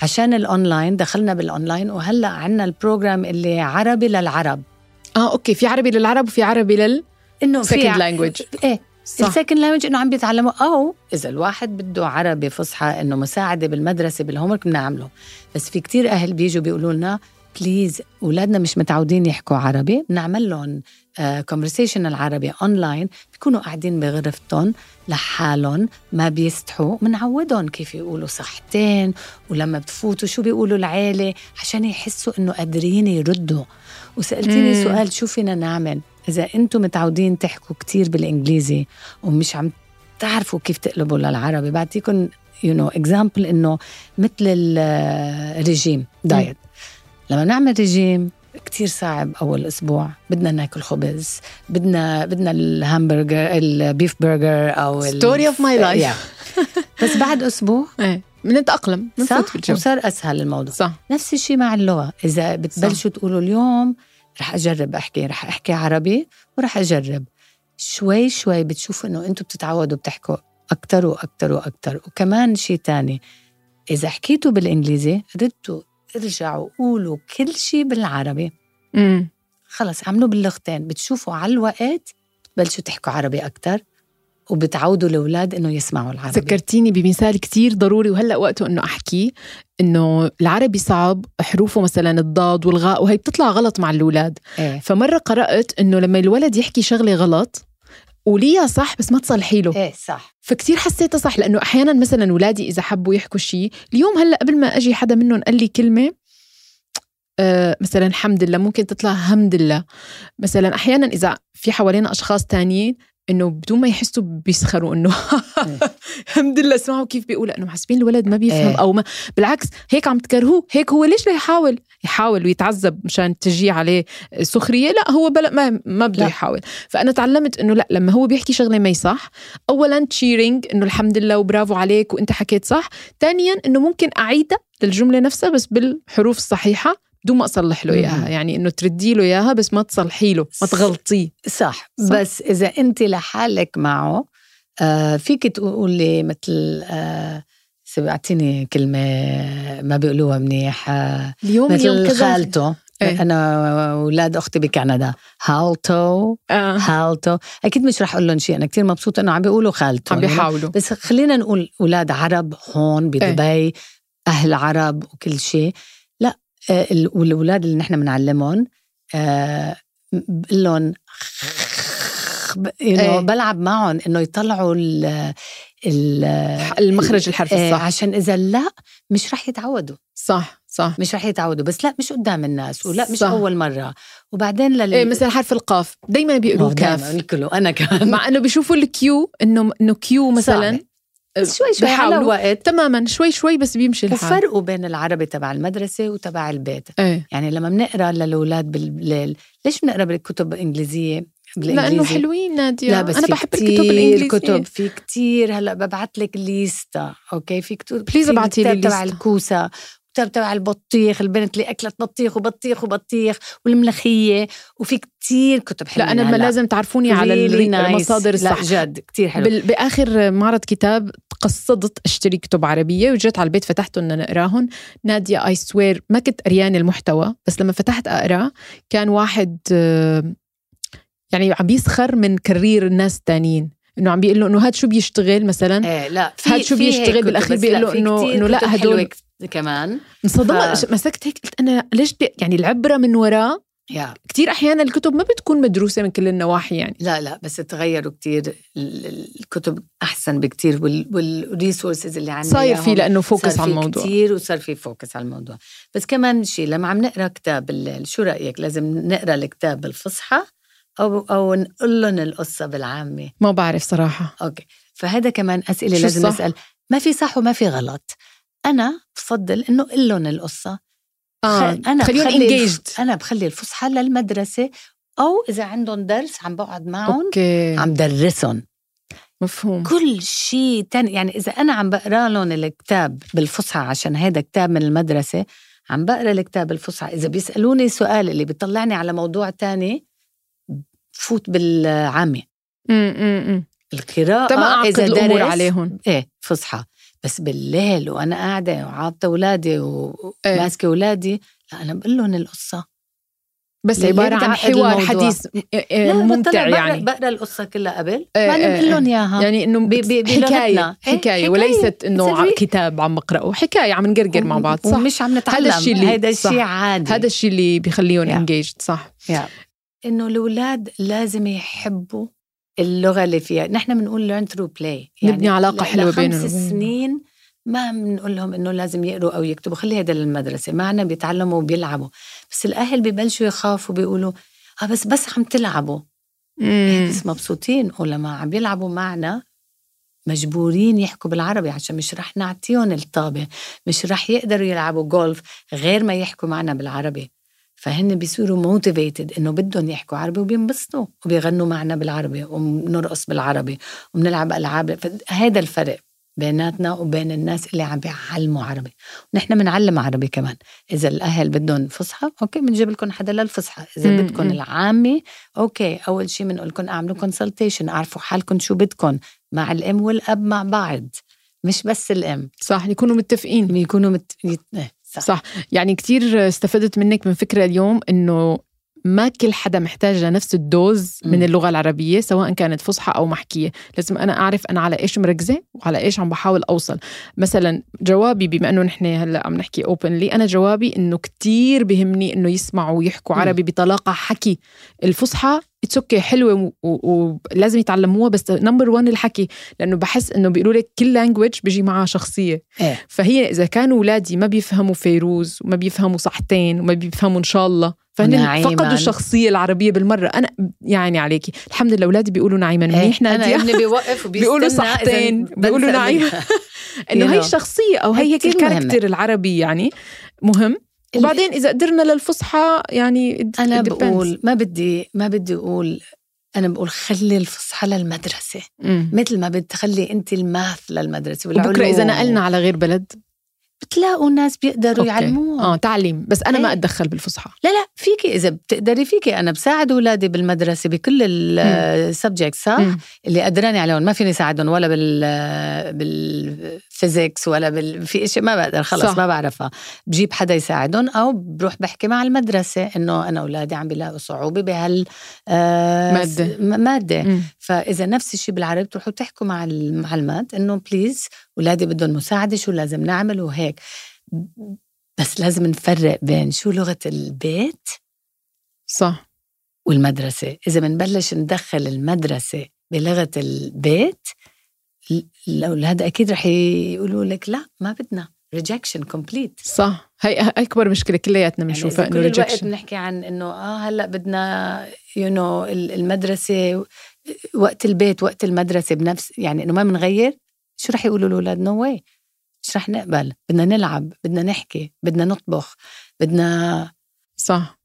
عشان الأونلاين دخلنا بالأونلاين وهلأ عندنا ال program اللي عربي للعرب. آه أوكي. في عربي للعرب وفي عربي لل إنه ع- language. إيه. ال second language إنه عم بيتعلموا. أو إذا الواحد بده عربي فصحى إنه مساعدة بالمدرسة بال homework بنعمله. بس في كتير أهل بيجوا بيقولوا لنا please اولادنا مش متعودين يحكوا عربي. بنعمل لهم conversation العربي اونلاين بيكونوا قاعدين بغرفتهم لحالهم ما بيستحوا. بنعودهم كيف يقولوا صحتين ولما بتفوتوا شو بيقولوا العيلة عشان يحسوا إنه قادرين يردوا. وسألتيني مم. سؤال شو فينا نعمل؟ إذا أنتم متعودين تحكوا كتير بالإنجليزي ومش عم تعرفوا كيف تقلبوا للعربي بعطيكم you know example إنه مثل الرجيم diet لما نعمل رجيم كتير صعب أول أسبوع. بدنا ناكل خبز بدنا بدنا الهامبرجر ال beef burger أو ال- Story of my life. Yeah. بس بعد أسبوع إيه بنتأقلم صح؟ بنفوت بالجو. وصار أسهل الموضوع. صح. نفس الشيء مع اللغة. إذا بتبلشوا تقولوا اليوم رح أجرب أحكي رح أحكي عربي ورح أجرب. شوي شوي بتشوفوا إنه أنتم بتتعودوا بتحكوا أكثر وأكثر وأكثر وكمان شيء تاني إذا حكيتوا بالإنجليزي ردوا ارجعوا قولوا كل شيء بالعربي. امم خلص عملوا باللغتين. بتشوفوا على الوقت بتبلشوا تحكوا عربي أكثر وبتعودوا الأولاد إنه يسمعوا العربي. ذكرتيني بمثال كتير ضروري وهلأ وقته إنه احكيه إنه العربي صعب حروفه مثلا الضاد والغاء وهي بتطلع غلط مع الأولاد. إيه. فمرة قرأت إنه لما الولد يحكي شغلة غلط قوليها صح بس ما تصلحي له. إيه صح. فكتير حسيتها صح لأنه أحيانا مثلا اولادي إذا حبوا يحكوا شيء اليوم هلأ قبل ما أجي حدا منهم قال لي كلمة آه مثلا الحمد لله ممكن تطلع حمد لله مثلا أحيانا إذا في حوالينا أشخاص تانيين إنه بدون ما يحسوا بيسخروا إنه الحمد لله اسمعوا كيف بيقول إنه حاسبين الولد ما بيفهم إيه. أو ما بالعكس هيك عم تكرهوه. هيك هو ليش لا يحاول؟ يحاول ويتعذب مشان تجي عليه سخرية؟ لا هو بلا ما ما بده. يحاول. فأنا تعلمت إنه لا لما هو بيحكي شغلة ما صح اولا تشيرينج إنه الحمد لله وبرافو عليك وأنت حكيت صح. ثانيا إنه ممكن أعيدها للجملة نفسها بس بالحروف الصحيحة. بدون ما أصلح له إياها. يعني إنه تردي له إياها بس ما تصلحي له ما تغلطيه. صح. صح. بس إذا أنت لحالك معه آه فيك تقولي مثل آه سمعتيني كلمة ما بيقولوها منيح آه اليوم مثل خالته. إيه. أنا وأولاد أختي بكندا. هالتو آه. خالته. أكيد مش رح أقول لهم شيء. أنا كتير مبسوطة إنه عم بيقولوا خالته. عم بيحاولوا. بس خلينا نقول أولاد عرب هون بدبي أهل عرب وكل شيء. آه، ال- والأولاد اللي نحن بنعلمهم آه، بقول لهم إيه. بلعب معهم إنه يطلعوا ال ال المخرج الحرفي إيه، الصح عشان إذا لا مش رح يتعودوا. صح صح. مش رح يتعودوا بس لا مش قدام الناس ولا مش صح. أول مرة. وبعدين لل إيه مثل حرف القاف دايما بيقولوا كاف. أنا كمان. مع إنه بيشوفوا ال Q إنه إنه Q مثلا. صعبة. شوي شوي على. وقت تماما شوي شوي بس بيمشي الحال. وفرقوا بين العربي تبع المدرسة وتبع البيت. إيه. يعني لما بنقرأ للأولاد بالليل ليش بنقرأ بالكتب الإنجليزية؟ لأنه بالانجليزي حلوين نادية. لا بس أنا بحب الكتب الإنجليزية. كتب. في كتير. هلأ ببعت لك ليستا أوكي؟ في كتب Please ابعتي لي تبع. الكوسة. كتاب تبع البطيخ البنت اللي أكلت بطيخ وبطيخ وبطيخ والملوخية. وفي كتير كتب حلوة لا أنا ما لازم تعرفوني على. المصادر الصح لا جد كتير حلو. بال- بآخر معرض كتاب قصدت أشتري كتب عربية وجيت على البيت فتحتهم إن نقراهم نادية I swear ما كنت قريانه المحتوى بس لما فتحت أقرأ كان واحد آه، يعني عم بيسخر من career الناس التانيين إنه عم بيقول له إنه هاد شو بيشتغل مثلا؟ إيه لا هاد شو في بيشتغل بس بيقول له في كتير إنه لا هدول- كمان. انصدمت ف- مسكت هيك قلت أنا ليش بي يعني العبرة من وراه يا. كتير أحيانا الكتب ما بتكون مدروسة من كل النواحي يعني. لا لا بس تغيروا كتير ال- ال- الكتب أحسن بكتير وال resources اللي عندنا صاير في لأنه focus على في الموضوع. كتير وصار في focus على الموضوع. بس كمان شيء لما عم نقرأ كتاب شو رأيك؟ لازم نقرأ الكتاب بالفصحى أو أو نقول لهم القصة بالعامية. ما بعرف صراحة. أوكي. فهذا كمان أسئلة لازم؟ نسأل. ما في صح وما في غلط. أنا بفضل إنه قل لهم القصة. خ- أنا بخلي أنا بخلي الفصحى للمدرسة أو إذا عندهم درس عم بقعد معهم أوكي. عم درسهم. مفهوم. كل شيء تاني يعني إذا أنا عم بقرأ لهم الكتاب بالفصحى عشان هيدا كتاب من المدرسة عم بقرأ الكتاب بالفصحى إذا بيسألوني سؤال اللي بيطلعني على موضوع تاني فوت بالعامة امم القراءة أعقد إذا الأمور درس عليهم إيه فصحى بس بالليل وأنا قاعدة وعاطة أولادي إيه. وماسكة أولادي لا أنا بقول لهم القصة بس ليه عبارة عن حوار؟ حديث آه، لا ممتع يعني بقرأ القصة كلها قبل إيه، بعدين إيه، بقول لهم إيه. إياها يعني إنه. إيه، حكاية حكاية. وليست إنه. كتاب عم بقرأه حكاية عم نقرقر مع بعض صح ومش عم نتعلم هذا الشيء هذا. الشيء عادي هذا الشيء اللي بيخليهم Yeah. انجيجد صح yeah. إنه الأولاد لازم يحبوا اللغة اللي فيها. نحن بنقول learn through play. نبني علاقة ل- حلوة لخمس بينهم وبين- سنين ما بنقول لهم إنه لازم يقروا أو يكتبوا. خلي هذا للمدرسة. معنا بيتعلموا وبيلعبوا. بس الأهل ببلشوا يخافوا بيقولوا آه بس بس عم تلعبوا. مم. بس مبسوطين. ولما عم يلعبوا معنا. مجبورين يحكوا بالعربي عشان مش رح نعطيهم الطابة. مش رح يقدروا يلعبوا جولف غير ما يحكوا معنا بالعربي. فهن بيصيروا motivated إنه بدهم يحكوا عربي وبينبسطوا وبيغنوا معنا بالعربي وبنرقص بالعربي وبنلعب ألعاب. هذا الفرق بيناتنا وبين الناس اللي عم بيعلموا عربي. ونحن بنعلم عربي كمان. إذا الأهل بدهم فصحى أوكي بنجيب لكم حدا للفصحى. إذا بدكم. العامي أوكي أول شيء بنقول لكم أعملوا consultation أعرفوا حالكم شو بدكم مع الأم والأب مع بعض مش بس الأم. صح يكونوا متفقين. يكونوا مت... صح. صح يعني كتير استفدت منك من فكرة اليوم إنه ما كل حدا محتاج لنفس الدوز من. اللغة العربية سواء كانت فصحى أو محكية لازم أنا أعرف أنا على إيش مركزة وعلى إيش عم بحاول أوصل مثلا جوابي بما أنه نحن هلأ عم نحكي openly أنا جوابي إنه كتير بهمني إنه يسمعوا ويحكوا. عربي بطلاقة حكي الفصحى it's okay حلوة ولازم يتعلموها بس number 1 الحكي لأنه بحس إنه بيقولوا لك كل language بيجي معها شخصية إيه. فهي إذا كانوا اولادي ما بيفهموا فيروز وما بيفهموا صحتين وما بيفهموا إن شاء الله فهن. فقدوا الشخصيه العربية بالمرة أنا يعني عليكي الحمد لله اولادي بيقولوا نعيما إيه، منيح أنا ابني بيوقف بيقولوا صحتين، بيقولوا نعيم. منها. إنه هي. الشخصيه أو هي هي هيك. ال character العربي يعني مهم وبعدين إذا قدرنا للفصحى يعني أنا depends. بقول ما بدي ما بدي أقول أنا بقول خلي الفصحى للمدرسة مم. مثل ما بتخلي انت ال math للمدرسة وبكرة إذا. نقلنا على غير بلد بتلاقوا ناس بيقدروا okay. يعلموهم آه تعليم بس أنا ما إيه. أتدخل بالفصحى لا لا فيكي إذا بتقدري فيكي أنا بساعد اولادي بالمدرسة بكل ال subjects صح مم. اللي قدراني عليهم ما فيني ساعدهم ولا بال بال physics ولا بال في شيء ما بقدر خلص صح. ما بعرفها بجيب حدا يساعدهم أو بروح بحكي مع المدرسة إنه أنا اولادي عم بيلاقوا صعوبة بهال آه، مادة. م- مادة مم. فإذا نفس الشيء بالعربي بتروحوا تحكوا مع المعلمات إنه please اولادي بدهم مساعدة شو لازم نعمل وهيك بس لازم نفرق بين شو لغة البيت صح. والمدرسة. إذا بنبلش ندخل المدرسة بلغة البيت ال- الأولاد أكيد رح يقولوا لك لا ما بدنا. Rejection complete. صح. هي أكبر مشكلة كلياتنا يعني بنشوفها إذا إنه كل الوقت rejection بنحكي عن إنه آه هلأ بدنا you, you know, المدرسة وقت البيت وقت المدرسة بنفس يعني إنه ما بنغير شو رح يقولوا الأولاد no way مش رح نقبل. بدنا نلعب بدنا نحكي بدنا نطبخ بدنا صح.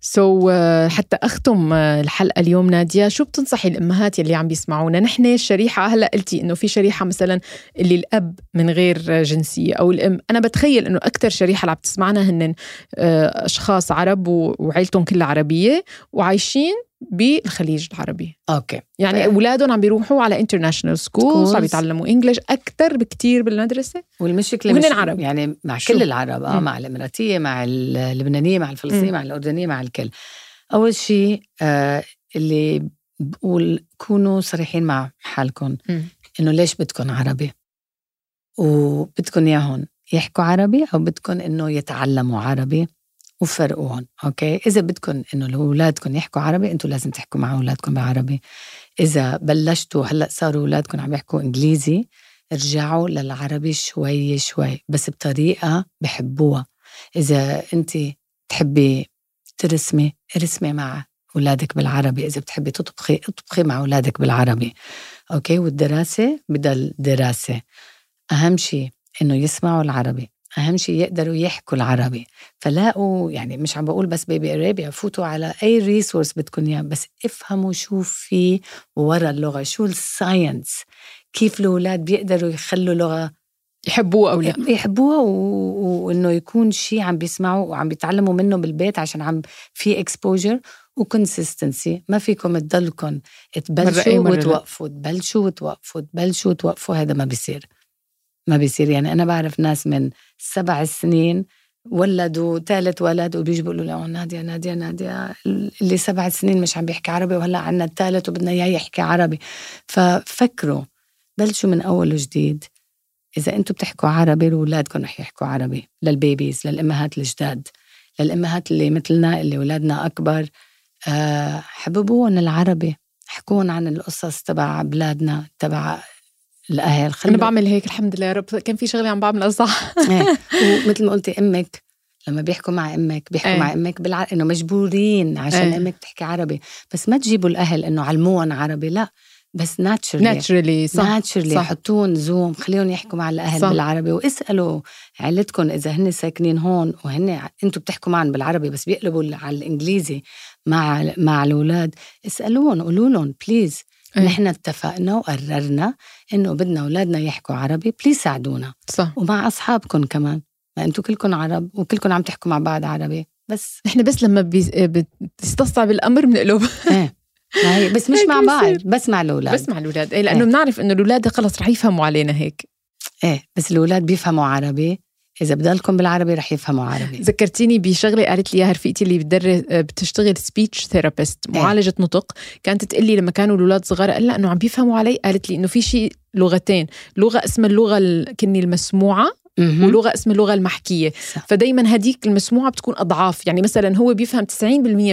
so so, uh, حتى أختم uh, الحلقة اليوم نادية شو بتنصحي الأمهات يلي عم بيسمعونا؟ نحن الشريحه هلأ قلتي إنه في شريحة مثلا اللي الأب من غير جنسية أو الأم. أنا بتخيل إنه أكثر شريحة اللي عم تسمعنا هن uh, أشخاص عرب وعيلتهم كلها عربية وعايشين بالخليج العربي okay يعني طيب. أولادهم عم بيروحوا على international schools. عم يتعلموا English أكثر بكتير بالمدرسة والمشكلة وهن مش العرب. يعني مع شو؟ كل العرب آه. مع الإماراتية مع اللبنانية مع الفلسطينية مم. مع الأردنية مع الكل أول شيء آه اللي بقول كونوا صريحين مع حالكم. إنه ليش بدكم عربي وبدكم إياهم يحكوا عربي أو بدكم إنه يتعلموا عربي وفرقوهم أوكي؟ إذا بدكم إنه أولادكم يحكوا عربي أنتوا لازم تحكوا مع أولادكم بالعربي إذا بلشتوا هلأ صاروا أولادكم عم يحكوا إنجليزي ارجعوا للعربي شوي شوي بس بطريقة بحبوها. إذا أنت تحبي ترسمي ارسمي مع أولادك بالعربي. إذا بتحبي تطبخي اطبخي مع أولادك بالعربي okay؟ والدراسة بدل دراسة. أهم شيء إنه يسمعوا العربي. أهم شيء يقدروا يحكوا العربي. فلاقوا يعني مش عم بقول بس بيبي أرابيا فوتوا على أي resource بدكم إياه بس افهموا شو في ورا اللغة شو ال science كيف الأولاد بيقدروا يخلوا لغة يحبوه أو لا. يحبوها و... وإنه يكون شيء عم بيسمعوا وعم بيتعلموا منه بالبيت عشان عم في exposure و consistency ما فيكم تضلكم تبلشوا. وتوقفوا تبلشوا وتوقفوا تبلشوا وتوقفوا هذا ما بيصير. ما بيصير. يعني أنا بعرف ناس من سبع سنين ولدوا ثالث ولد وبيجوا بيقولوا له نادية نادية نادية. اللي سبع سنين مش عم بيحكي عربي وهلأ عنا الثالث وبدنا إياه يحكي عربي. ففكروا بلشوا من أول وجديد. إذا أنتم بتحكوا عربي لأولادكم رح يحكوا عربي للبيبيز للأمهات الجداد للأمهات اللي مثلنا اللي أولادنا أكبر. آه، حببوهم العربي حكون عن القصص تبع بلادنا تبع الأهل أنا خلوا بعمل هيك الحمد لله يا رب كان في شغلة عم بعملها صح إيه. ومثل ما قلتي أمك لما بيحكوا مع أمك بيحكوا إيه. مع أمك بالع... إنه مجبورين عشان إيه. أمك تحكي عربي بس ما تجيبوا الأهل إنه علموهم عربي لا بس naturally naturally صح naturally. حطوهم زوم خليهم يحكوا مع الأهل. صح. بالعربي واسألوا عيلتكم إذا هن ساكنين هون وهن أنتم بتحكوا معهم بالعربي بس بيقلبوا على الإنجليزي مع مع الأولاد اسألوهم قولوا لهم please إيه. نحن اتفقنا وقررنا إنه بدنا أولادنا يحكوا عربي. please ساعدونا. صح. ومع أصحابكم كمان. ما أنتم كلكم عرب وكلكم عم تحكوا مع بعض عربي. بس. نحن بس لما بيز- بتستصعب الأمر بنقلب. إيه. هي بس مش مع بعض. بس مع الأولاد. بس مع الأولاد. إيه لأنه إيه. بنعرف إنه الأولاد خلص رح يفهموا علينا هيك. إيه. بس الأولاد بيفهموا عربي. إذا بضلكم بالعربي رح يفهموا عربي. ذكرتيني بشغلة قالت لي إياها رفيقتي اللي بتدرس بتشتغل speech therapist معالجة نطق. كانت تقول لي لما كانوا الأولاد صغار قال لها إنه عم بيفهموا علي. قالت لي إنه في شيء لغتين لغة اسمها اللغة ال- كني المسموعه. ولغة اسمها اللغة المحكية. صح. فدايما هديك المسموعة بتكون أضعاف. يعني مثلا هو بيفهم 90%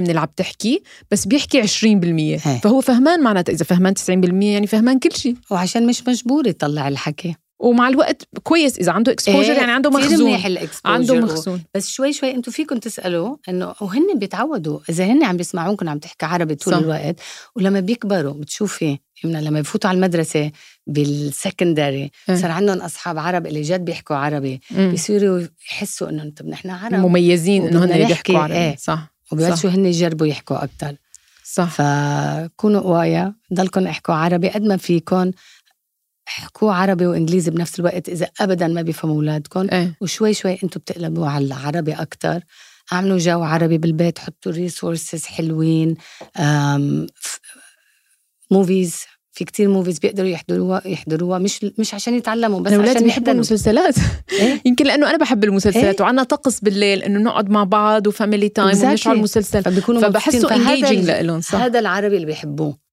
من اللي عم تحكي بس بيحكي 20% فهو فهمان معناتها إذا فهمان 90% يعني فهمان كل شيء وعشان مش مجبور يطلع الحكي. ومع الوقت كويس إذا عنده اكسبوجر إيه، يعني عنده مخزون منيح عنده مخزون بس شوي شوي أنتم فيكم تسألوا إنه وهن بيتعودوا إذا هن عم بيسمعوكم عم تحكي عربي طول صح. الوقت ولما بيكبروا بتشوفي لما يفوتوا على المدرسة بالسكندري إيه. صار عندهم أصحاب عرب اللي جد بيحكوا عربي مم. بيصيروا يحسوا إنه أنتم نحن عرب مميزين إنه هن بيحكوا عربي إيه. صح وبيبلشوا هن يجربوا يحكوا أكثر صح فكونوا قوايا ضلكم احكوا عربي قد ما فيكم احكوا عربي وإنجليزي بنفس الوقت إذا ابدا ما بيفهموا اولادكم إيه. وشوي شوي أنتم بتقلبوا على العربي أكتر. اعملوا جو عربي بالبيت حطوا resources حلوين movies في كتير movies بيقدروا يحضروها يحضروها. مش مش عشان يتعلموا بس أولادي عشان بيحبوا يحضروا المسلسلات. إيه؟ يمكن لأنه أنا بحب المسلسلات إيه؟ وعنا طقس بالليل إنه نقعد مع بعض و family time Exactly. ونشعل مبسوطين. فهذا engaging لهم صح. هذا العربي اللي بيحبوه.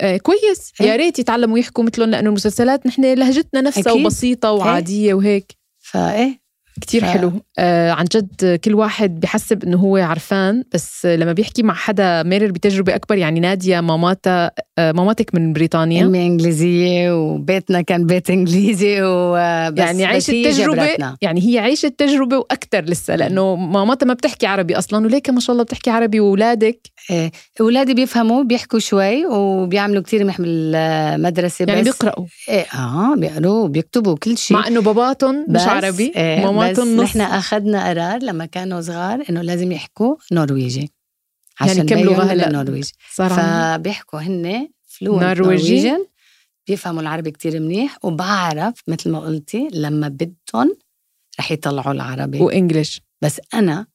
آه كويس إيه؟ يا ريت يتعلموا يحكوا مثلهم لأنه المسلسلات نحن لهجتنا نفسها أكيد. وبسيطة وعادية وهيك فايه كتير ف- حلو. آه عن جد كل واحد بحسب إنه هو عرفان بس لما بيحكي مع حدا مرر بتجربة أكبر يعني نادية ماماتها آه ماماتك من بريطانيا. أمي إنجليزية وبيتنا كان بيت إنجليزي وبس يعني بس هي تجربة جبرتنا. يعني هي عايشة تجربة وأكثر لسه لأنه مامتها ما بتحكي عربي أصلا وليك ما شاء الله بتحكي عربي وأولادك. إيه، أولادي بيفهموا بيحكوا شوي وبيعملوا كتير منيح بالمدرسة يعني بس. بيقرأوا. إيه آه بيقروا وبيكتبوا كل شيء. مع إنه باباتهم مش عربي إيه ماماتهم نص نحن أخذنا قرار لما كانوا صغار إنه لازم يحكوا نرويجي. يعني عشان كم لغة هلأ؟ بالنرويج صار عندنا. فبيحكوا هن فلوينت نرويجي؟ بيفهموا العربي كتير منيح. وبعرف مثل ما قلتي لما بدهم رح يطلعوا العربي. و English. بس أنا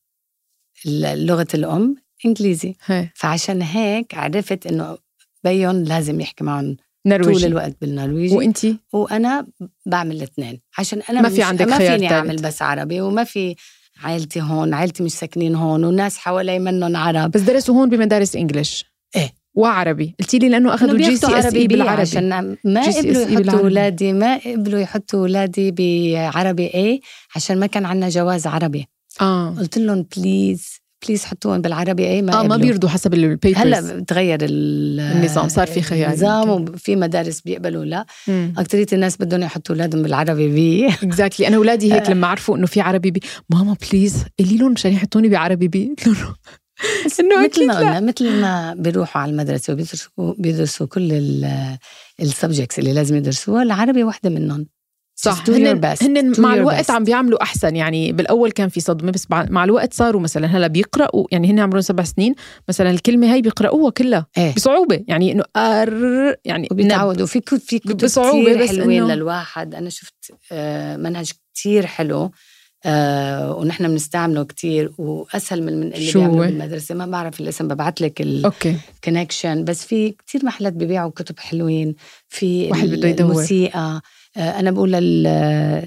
لغة الأم إنجليزي. هي فعشان هيك عرفت إنه بيهم لازم يحكي معهم طول نرويجي الوقت بالنرويجي. وأنتي؟ وأنا بعمل الاثنين عشان أنا ما في مش عندك ما خيار فيني. اعمل بس عربي وما في عائلتي هون. عائلتي مش ساكنين هون والناس حوالي منهم عرب. بس درسوا هون بمدارس English. إيه. وعربي. قلتي لي لأنه أخذوا إنه جي سي إس إي بي بالعربي. عشان ما قبلوا يحطوا. اولادي ما قبلوا يحطوا اولادي بعربي إيه عشان ما كان عندنا جواز عربي. آه. قلت لهم please please حطوهم بالعربي. إيه ما آه ما. بيرضوا حسب ال papers هلا تغير ال- النظام، صار في خيار النظام. وفي مدارس بيقبلوا لا. اكثريه الناس بدهم يحطوا أولادهم بالعربي B. Exactly أنا أولادي هيك لما عرفوا إنه في عربي B ماما please قولي لهم مشان يحطوني بعربي B. قلت لهم إنه مثل ما قلنا مثل ما بيروحوا على المدرسة وبيدرسوا بيدرسوا كل ال subjects اللي لازم يدرسوها العربي وحده منهم. صح هن. هن مع الوقت best. عم بيعملوا أحسن يعني بالأول كان في صدمة بس مع الوقت صاروا مثلا هلأ بيقرأوا يعني هن عمرهم سبع سنين مثلا الكلمة هي بيقرأوها كلها إيه بصعوبة يعني إنه أر يعني نب. وبيتعودوا في كتب في كتب بصعوبة كتير بس حلوين إنه- للواحد أنا شفت آه، منهج كتير حلو آه ونحن بنستعمله كتير وأسهل من, من اللي شو بيعملوا؟ بالمدرسة. ما بعرف الاسم ببعث لك ال connection بس في كتير محلات ببيعوا كتب حلوين. في واحد بده يدور. الموسيقى آه أنا بقول لل...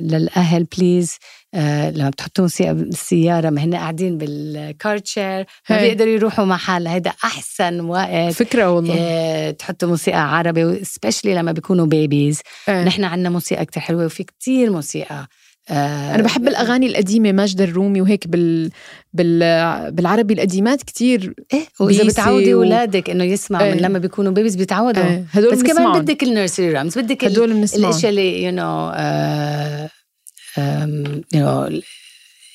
للأهل please آه لما بتحطوا موسيقى بالسياره ما هن قاعدين بال car chair ما. بيقدروا يروحوا محل. هيدا أحسن وقت. فكرة والله. آه، تحطوا موسيقى عربي especially لما بيكونوا babies آه. نحن عندنا موسيقى كتير حلوة وفي كتير موسيقى. آه، أنا بحب الأغاني القديمة ماجد الرومي وهيك بال... بال... بالعربي القديمات كتير إيه وإذا بتعودي و- اولادك إنه يسمعوا من إيه. لما بيكونوا babies بيتعودوا آه. هدول بس كمان. بدك ال nursery rhymes بدك هدول الاشياء اللي you know you know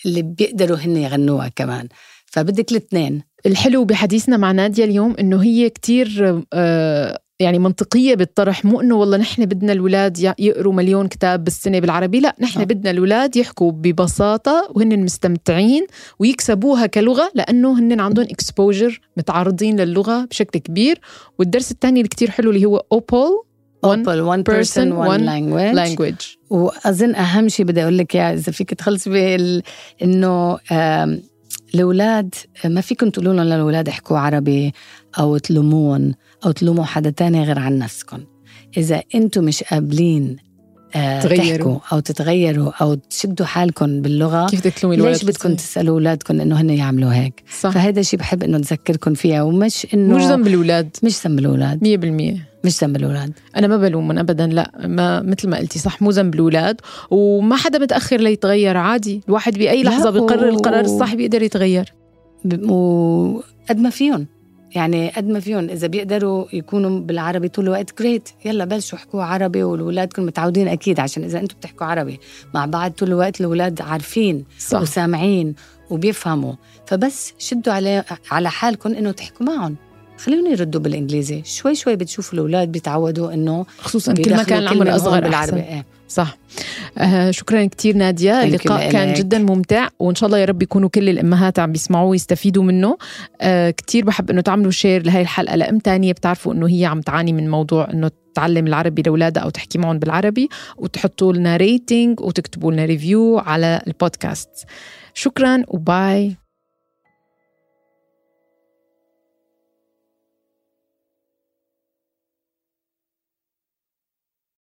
اللي بيقدروا هن يغنوها كمان فبدك الاثنين الحلو بحديثنا مع نادية اليوم إنه هي كتير آه، يعني منطقية بالطرح مو إنه والله نحن بدنا الولاد يقروا مليون كتاب بالسنة بالعربي لا نحن آه. بدنا الولاد يحكوا ببساطة وهن مستمتعين ويكسبوها كلغة لأنه هن عندهم exposure متعرضين للغة بشكل كبير. والدرس الثاني اللي كتير حلو اللي هو أوبول one one person one language. language. وأظن أهم شيء بدي أقول لك إياه إذا فيك تخلصي بال إنه الأولاد ما فيكم تقولوا لهم للاولاد احكوا عربي أو تلومون أو تلوموا حدا تاني غير عن نفسكم إذا أنتم مش قابلين آه، تغيروا. تحكوا أو تتغيروا أو تشدوا حالكم باللغة كيف تلومي الولد؟ ليش بدكم تسألوا اولادكم إنه هن يعملوا هيك؟ صح. فهذا شيء بحب إنه نذكركم فيها ومش إنه مش ذنب الأولاد. مش ذنب الأولاد. 100% مش ذنب الأولاد. أنا ما بلومهم ابدا لا ما مثل ما قلتي صح مو ذنب الأولاد. وما حدا متأخر ليتغير عادي. الواحد بأي لحظة بيقرر القرار الصح بيقدر يتغير. وقد ما فيهم. يعني قد ما فيهم إذا بيقدروا يكونوا بالعربي طول الوقت جريت يلا بلشوا احكوا عربي والاولادكم متعودين أكيد عشان إذا أنتم بتحكوا عربي مع بعض طول الوقت الاولاد عارفين صح. وسامعين وبيفهموا. فبس شدوا على على حالكم إنه تحكوا معهم. خليهم يردوا بالإنجليزي. شوي شوي بتشوفوا الأولاد بيتعودوا إنه خصوصا كل ما كان العمر أصغر بالعربي. بالعربي إيه. صح. آه شكرا كثير نادية. اللقاء كان جدا ممتع وإن شاء الله يا رب يكونوا كل الأمهات عم بيسمعوه ويستفيدوا منه. آه كثير بحب إنه تعملوا share لهي الحلقة لأم تانية بتعرفوا إنه هي عم تعاني من موضوع إنه تعلم العربي لأولادها أو تحكي معهم بالعربي وتحطوا لنا rating وتكتبوا لنا review على البودكاست شكرا و bye.